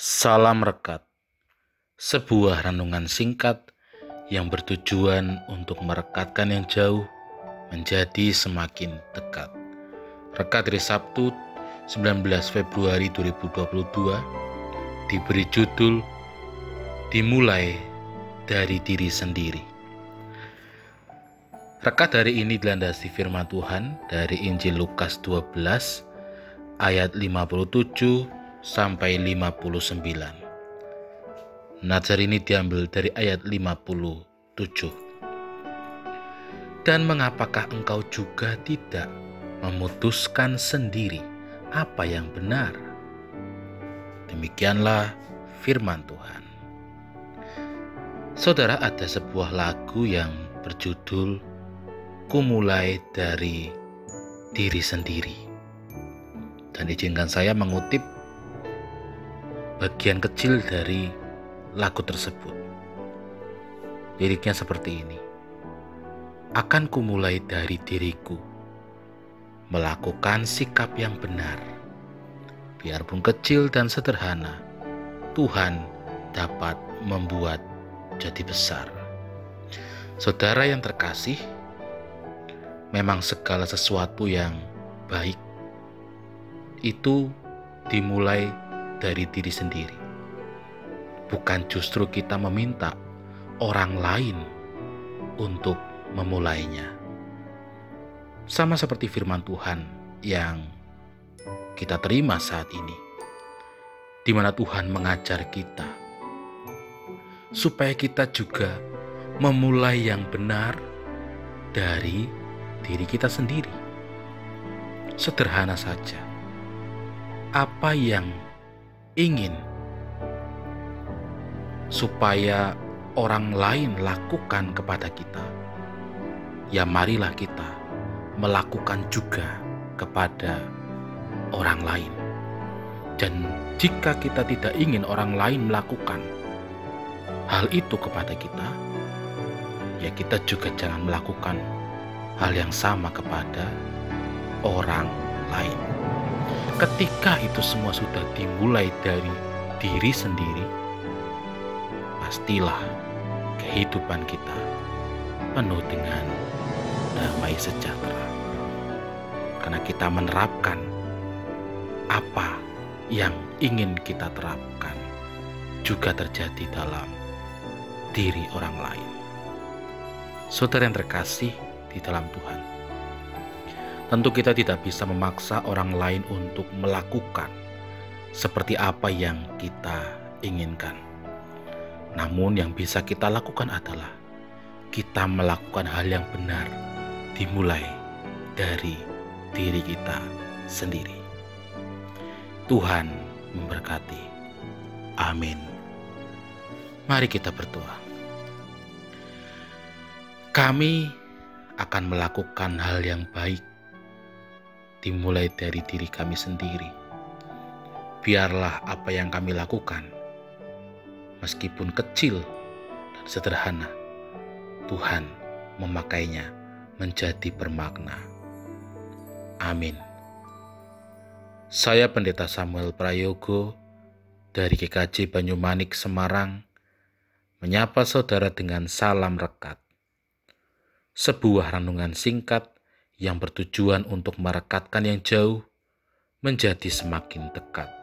Salam Rekat, sebuah renungan singkat yang bertujuan untuk merekatkan yang jauh menjadi semakin dekat. Rekat dari Sabtu 19 Februari 2022 diberi judul Dimulai dari diri sendiri. Rekat hari ini dilandasi firman Tuhan dari Injil Lukas 12 ayat 57 sampai 59. Nazar ini diambil dari ayat 57. Dan mengapakah engkau juga tidak memutuskan sendiri apa yang benar? Demikianlah firman Tuhan. Saudara, ada sebuah lagu yang berjudul Kumulai dari diri sendiri. Dan izinkan saya mengutip bagian kecil dari lagu tersebut. Liriknya seperti ini. Akan kumulai dari diriku, melakukan sikap yang benar. Biarpun kecil dan sederhana, Tuhan dapat membuat jadi besar. Saudara yang terkasih, memang segala sesuatu yang baik itu dimulai dari diri sendiri. Bukan justru kita meminta orang lain untuk memulainya. Sama seperti firman Tuhan yang kita terima saat ini, di mana Tuhan mengajar kita supaya kita juga memulai yang benar dari diri kita sendiri. Sederhana saja, apa yang ingin supaya orang lain lakukan kepada kita, ya marilah kita melakukan juga kepada orang lain. Dan jika kita tidak ingin orang lain melakukan hal itu kepada kita, ya kita juga jangan melakukan hal yang sama kepada orang lain. Ketika itu semua sudah dimulai dari diri sendiri, pastilah kehidupan kita penuh dengan damai sejahtera. Karena kita menerapkan apa yang ingin kita terapkan juga terjadi dalam diri orang lain. Saudara yang terkasih di dalam Tuhan, Tentu kita tidak bisa memaksa orang lain untuk melakukan seperti apa yang kita inginkan. Namun yang bisa kita lakukan adalah kita melakukan hal yang benar dimulai dari diri kita sendiri. Tuhan memberkati. Amin. Mari kita berdoa. Kami akan melakukan hal yang baik dimulai dari diri kami sendiri. Biarlah apa yang kami lakukan, meskipun kecil dan sederhana, Tuhan memakainya menjadi bermakna. Amin. Saya Pendeta Samuel Prayogo dari GKJ Banyumanik Semarang menyapa saudara dengan salam rekat. Sebuah renungan singkat yang bertujuan untuk merekatkan yang jauh menjadi semakin dekat.